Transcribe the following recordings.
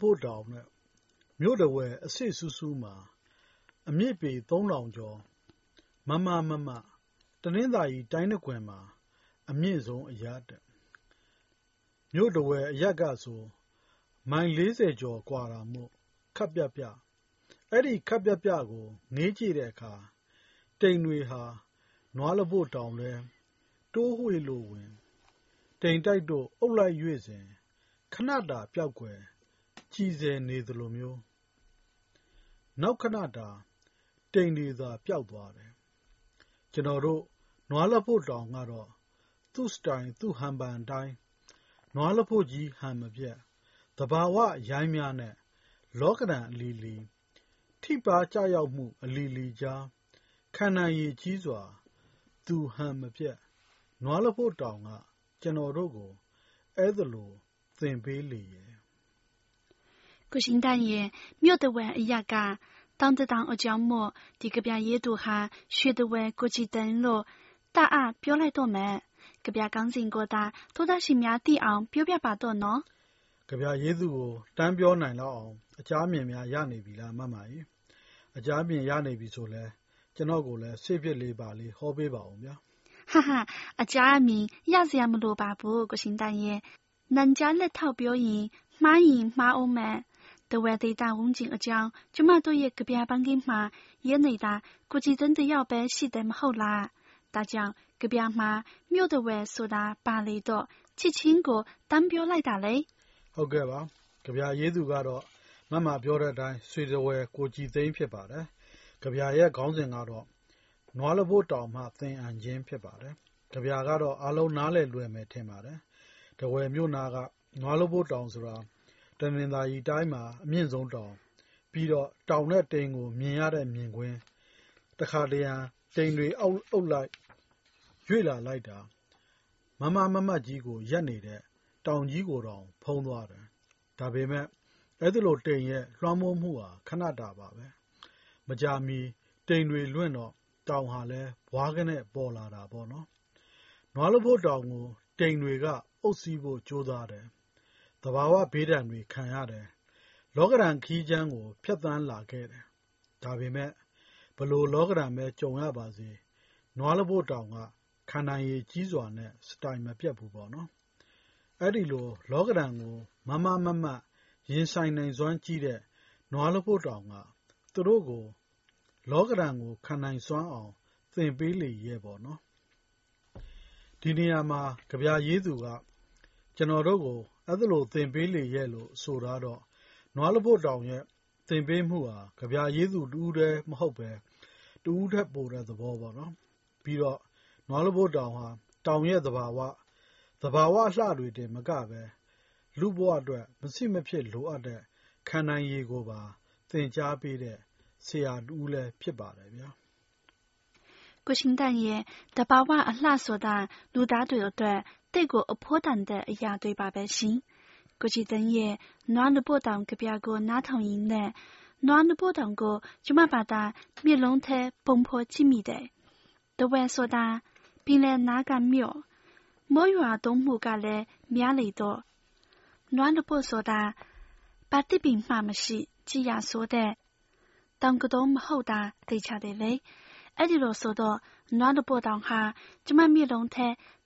နွားလပို့တောင်နဲ့ မြို့တဝက်အစေ့စူးစူးမှာ အမြင့်ပေသုံးထောင်ကျော်မမမမတနင်္သာရီတိုင်းနှစ်ခွင်မှာ အမြင့်ဆုံးအရပ်။မြို့တဝက်အရပ်ကဆို မိုင်လေးဆယ်ကျော်ကွာတာမို့ ခပ်ပြပြ။အဲဒီခပ်ပြပြကို ငေးကြည့်တဲ့အခါ တိမ်တွေဟာ နွားလပို့တောင်ထဲ တိုးဝှေ့လို့ဝင်၊တိမ်တိုက်တို့ အုပ်လိုက်၍စဉ် ခဏတာပျောက်ကွယ် ကျီဆယ်နေသလိုမျိုး။နောက်ခဏတာ တိမ်တွေသာ ပျောက်သွားတယ်။ကျနော်တို့ နွားလပို့တောင်ကတော့ သူ့စတိုင် သူ့ဟန်ပန်အတိုင်း နွားလပို့ကြီး ဟန်မပြတ်သဘာဝရိုင်းများနဲ့ လောကဓာန်အလီလီ၊ထိပါးကျရောက်မှု အလီလီကြား ခံနိုင်ရည်ကြီးစွာ သူဟန်မပြတ်နွားလပို့တောင်က ကျနော်တို့ကို အဲသလို သင်ပေးလေရဲ့။ ကိုရှင်တရဲ့မြို့တဝက်အရပ်ကတောင်တတောင်အကြောင်းမို့ဒီကဗျာရေးသူဟာရွှေတဝက်ကိုကြည်တန်းလို့တအားပြောလိုက်တော့မယ်။ကဗျာကောင်းစဉ်ကိုသာသောသားရှင်များသိအောင်ပြောပြပါတော့နော်။ကဗျာရေးသူကိုတန်းပြောနိုင်လောက်အောင်အကြားမြင်များရနေပြီလားမမကြီး။အကြားမြင်ရနေပြီဆိုလဲကျနော့်ကိုလည်းဆေးဖြစ်လေးပါလေးဟောပေးပါဦးဗျာ။ဟာဟာအကြားအမြင်ရစရာမလိုပါဘူးကိုရှင်တန်ရဲ့။နန်ကြားလက်ထောက်ပြောရင်မှားရင်မှားအောင်မယ်။ တဝက်ဒေတာဝန်းကျင်အကြောင်းကျမတို့ရဲ့ကဗျာပန်းကင်းမှာရေးနေတာကိုကြည်真的要ပဲရှိတယ်မဟုတ်လား။ဒါကြောင့်ကဗျာမှာမြို့တဝက်ဆိုတာပါလေတော့ချစ်ချင်းကိုတန်းပြောလိုက်တာလေ။ဟုတ်ကဲ့ပါ။ကဗျာရေးသူကတော့မမပြောတဲ့အတိုင်းရွှေတဝက်ကိုကြည်သိန်းဖြစ်ပါတယ်။ကဗျာရဲ့ခေါင်းစဉ်ကတော့“နွားလပို့တောင်မှသင်အံခြင်း”ဖြစ်ပါတယ်။ကဗျာကတော့အားလုံးနားလည်လွယ်မယ်ထင်ပါတယ်။ထားဝယ်မြို့နားကနွားလပို့တောင်ဆိုတာ တနင်္သာရီတိုင်းမှာ အမြင့်ဆုံးတောင်၊ပြီးတော့ တောင်နဲ့တိမ်ကို မြင်ရတဲ့မြင်ကွင်း၊တခါတရံ တိမ်တွေ အုပ်လိုက် ရွေ့လာလိုက်တာမမမမကြီးကို ရပ်နေတဲ့ တောင်ကြီးကိုတောင် ဖုံးသွားတယ်။ဒါပေမဲ့ အဲဒီလို တိမ်ရဲ့ လွှမ်းမိုးမှုဟာ ခဏတာပါပဲ။မကြာမီ တိမ်တွေလွင့်တော့ တောင်ဟာလည်း ဘွားကနဲ့ ပေါ်လာတာပေါ့နော်။နွားလပို့တောင်ကို တိမ်တွေက အုပ်စီးဖို့ ကြိုးစားတယ်။ သဘာဝဘေးဒဏ်တွေ ခံရတယ်။လောကဓာတ်ခရီးကြမ်းကို ဖြတ်သန်းလာခဲ့တယ်။ဒါပေမဲ့ ဘယ်လိုလောကဓာတ်ပဲ ကြုံရပါစေ နွားလပို့တောင်က ခံနိုင်ရည်ကြီးစွာနဲ့ စတိုင်မပြတ်ဘူးပေါ့နော်။အဲဒီလို လောကဓာတ်ကို မားမားမတ်မတ် ရင်ဆိုင်နိုင်စွမ်းကြီးတဲ့ နွားလပို့တောင်က သူတို့ကို လောကဓာတ်ကို ခံနိုင်စွမ်းအောင် သင်ပေးလေရဲ့ပေါ့နော်။ဒီနေရာမှာ ကဗျာရေးသူက ကျနော်တို့ကို အဲဒီလို သင်ပေးလေရဲ့လို့ ဆိုထားတော့ နွားလပို့တောင်ရဲ့ သင်ပေးမှုဟာ ကဗျာရေးသူတဦးတည်း မဟုတ်ဘဲတဦးထက်ပိုတဲ့ သဘောပေါ့နော်။ပြီးတော့ နွားလပို့တောင်ဟာ တောင်ရဲ့သဘာဝ၊သဘာဝအလှတွေတင်မကဘဲ လူ့ဘဝအတွက်မဖြစ်မဖြစ်လိုအပ်တဲ့ ခံနိုင်ရည်ကိုပါ သင်ကြားပေးတဲ့ ဆရာတဦးလည်း ဖြစ်ပါတယ်ဗျာ။ကိုရှင်တန်ရဲ့ သဘာဝအလှဆိုတာ လူသားတွေအတွက် သိပ်ကိုအဖိုးတန်တဲ့အရာတွေပါပဲရှင်။ကိုကြည်တန်းရဲ့နွားလပို့တောင်ကဗျာကိုနားထောင်ရင်းနဲ့နွားလပို့တောင်ကိုကျမဘာသာမျက်လုံးထဲပုံဖော်ကြည့်မိတယ်။တဝက်ဆိုတာပင်လယ်နားကမြို့၊မိုးရွာသွန်းမှုကလည်းများလေတော့နွားလပို့ဆိုတာဘာတစ်ပင်မှမရှိကြည်ရာဆိုတဲ့တောင်ကတော်မဟု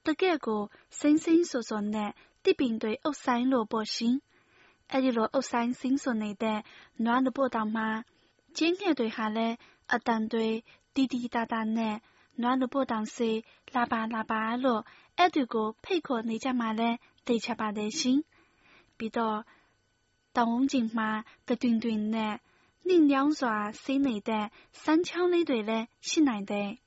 တ်တာသေချာတယ်လေ။အဲဒီလိုဆိုတော့နွားလပို့တောင်ဟာကျမမျက်လုံးထဲတကယ့်ကိုစိမ်းစိမ်းစိုစွနဲ့တစ်ပင်တွေအုပ်ဆိုင်လို့ပေါ့ရှင်။အဲဒီလိုအုပ်ဆိုင်စိမ်းစွနေတဲ့နွားလပို့တောင်မှာကျင်းငှက်တွေဟာလည်းအသံတွေတီတီတာတာနဲ့နွားလပို့တောင်ဆီလာပါလာပါလို့ဧည့်သည်ကိုဖိတ်ခေါ်နေကြမှာလည်းသေချာပါတယ်ရှင်။ပြီးတော့တောင်ဝန်းကျင်မှာတတွင်တွင်နဲ့နှင့်ညောင်းစွာစီးနေတဲ့စမ်းချောင်းလေးတွေလည်းရှိနိုင်တယ်။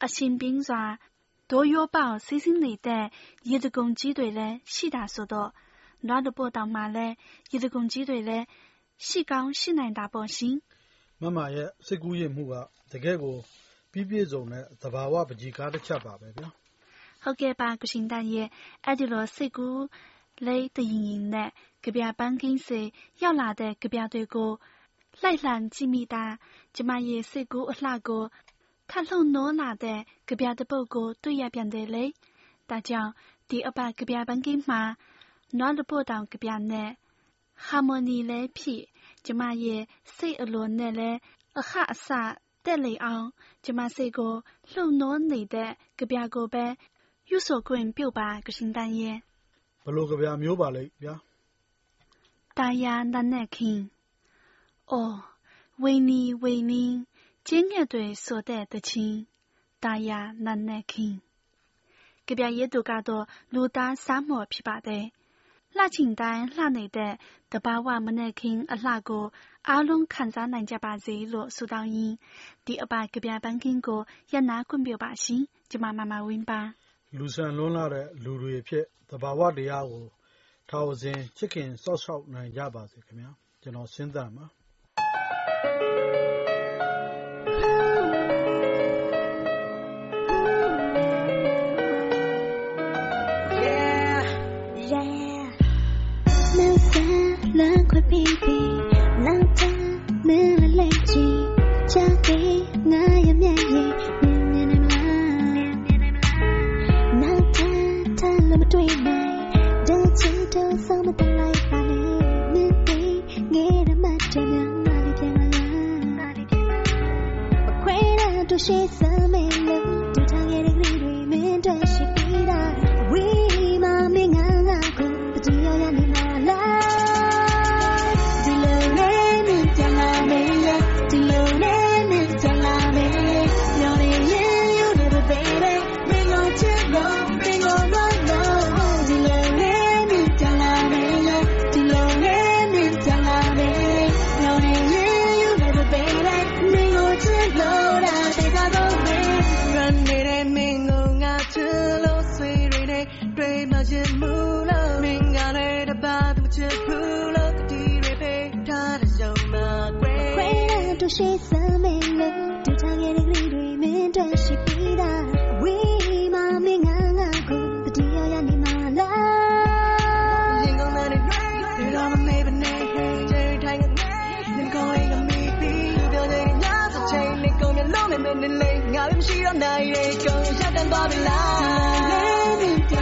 မြန်မာရဲ့တချို့တောင်ပေါ်တွေမှာဆိုအရှင်ပြင်းစွာ多约抱စီးဆင်းနေတဲ့ရေတံကြီးတွေလည်းရှိတာဆိုတော့နွားတပို့တောင်မှာလည်းရေတံကြီးတွေလည်းရှိကောင်းရှိနိုင်တာပေါ့ရှင်။မမရဲ့စိတ်ကူးယဉ်မှုကတကယ့်ကိုပြီးပြည့်စုံတဲ့သဘာဝပကြီးကားတစ်ချက်ပါပဲဗျာ။ဟုတ်ကဲ့ပါကရှင်တန်ရဲ့အဲ့ဒီလိုစိတ်ကူးလေးတရင်ရင်နဲ့ကဗျာပန်းခင်းစေရောက်လာတဲ့ကဗျာတွေကိုလိုက်လံကြည့်မိတာကျမရဲ့စိတ်ကူးအလှကို ခတ်လှုံနိုးလာတဲ့ကဗျာတစ်ပုဒ်ကိုတွေ့ရပြန်တယ်လေ။ဒါကြောင့်ဒီအပတ်ကဗျာပန်းခင်းမှာ နွားလပို့တောင်ကပြနဲ့ဟာမိုနီလဲဖြစ်ကျမရဲ့စိတ်အလိုနဲ့လဲအခအစတက်လေအောင်ကျမစိတ်ကိုလှုပ်နိုးနေတဲ့ကြပြကိုပဲယူဆိုခွင့်ပြုပါကရှင်တန်ရဲ့ ဘယ်လိုကြပြမျိုးပါလိမ့်ဗျာ 大呀那那听，哦，为你为你， 今日对所带的亲，大呀那那听。隔壁也都搞到路大沙漠琵琶的，那清单那内的，得把我们那听啊那个阿龙看着人家把这落苏到音，第二把隔壁班经过也拿滚表把心，就妈妈妈问吧。 လူဆန်လွန်းလာတဲ့လူတွေဖြစ်သဘာဝတရားကိုထာဝစဉ်ချစ်ခင်စောက်ရှောက်နိုင်ကြပါစေခင်ဗျာကျွန်တော်စဉ်းစားမှာ 了多 ရတော့ရှိစမ်းမယ်လို့ဒီချာရဲ့ကလေးတွေမင်းတို့ရှိပြီးသားဝေးမမင်းငါငါကိုတတိယရနေမှာလားရင်ကုန်တဲ့ rain ဒီတော့မမေ့ဘနဲ့ hey ထိုင်နေနေကောင်းရင်မီးပြီးပြောတဲ့ညစချိန်လေးကုန်ရလုံးနဲ့မင်းလေးငါလည်းမရှိတော့နိုင်ရေကုန်ရက်တန်သွားပြီလား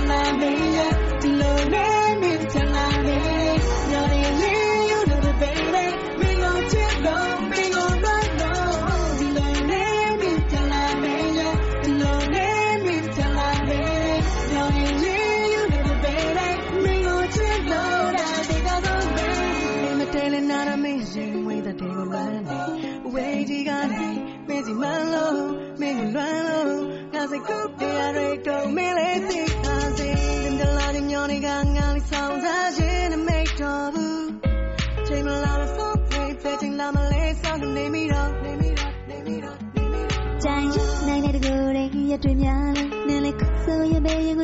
ရင်ဝေးတဲ့တေကိုလွမ်းနေဝေးကြီးကနေမင်းစီမန်းလို့မင်းကိုလွမ်းလို့ငါစိတ်ကူးပြရတဲ့တော့မင်းလေးသိထားစေတင်တလာညောင်းနေကငါလေးဆောင်စားခြင်းနဲ့မိတ်တော်ဘူးချိန်မလာလို့ဆိုပြေပဲချိန်လာမလဲဆောင်နေမိတော့နေမိတော့နေမိတော့နေမိတော့ကြိုင်ရနိုင်တဲ့ကိုယ်ရဲ့ရတွေ့များလဲနည်းလေဆိုရပဲရင်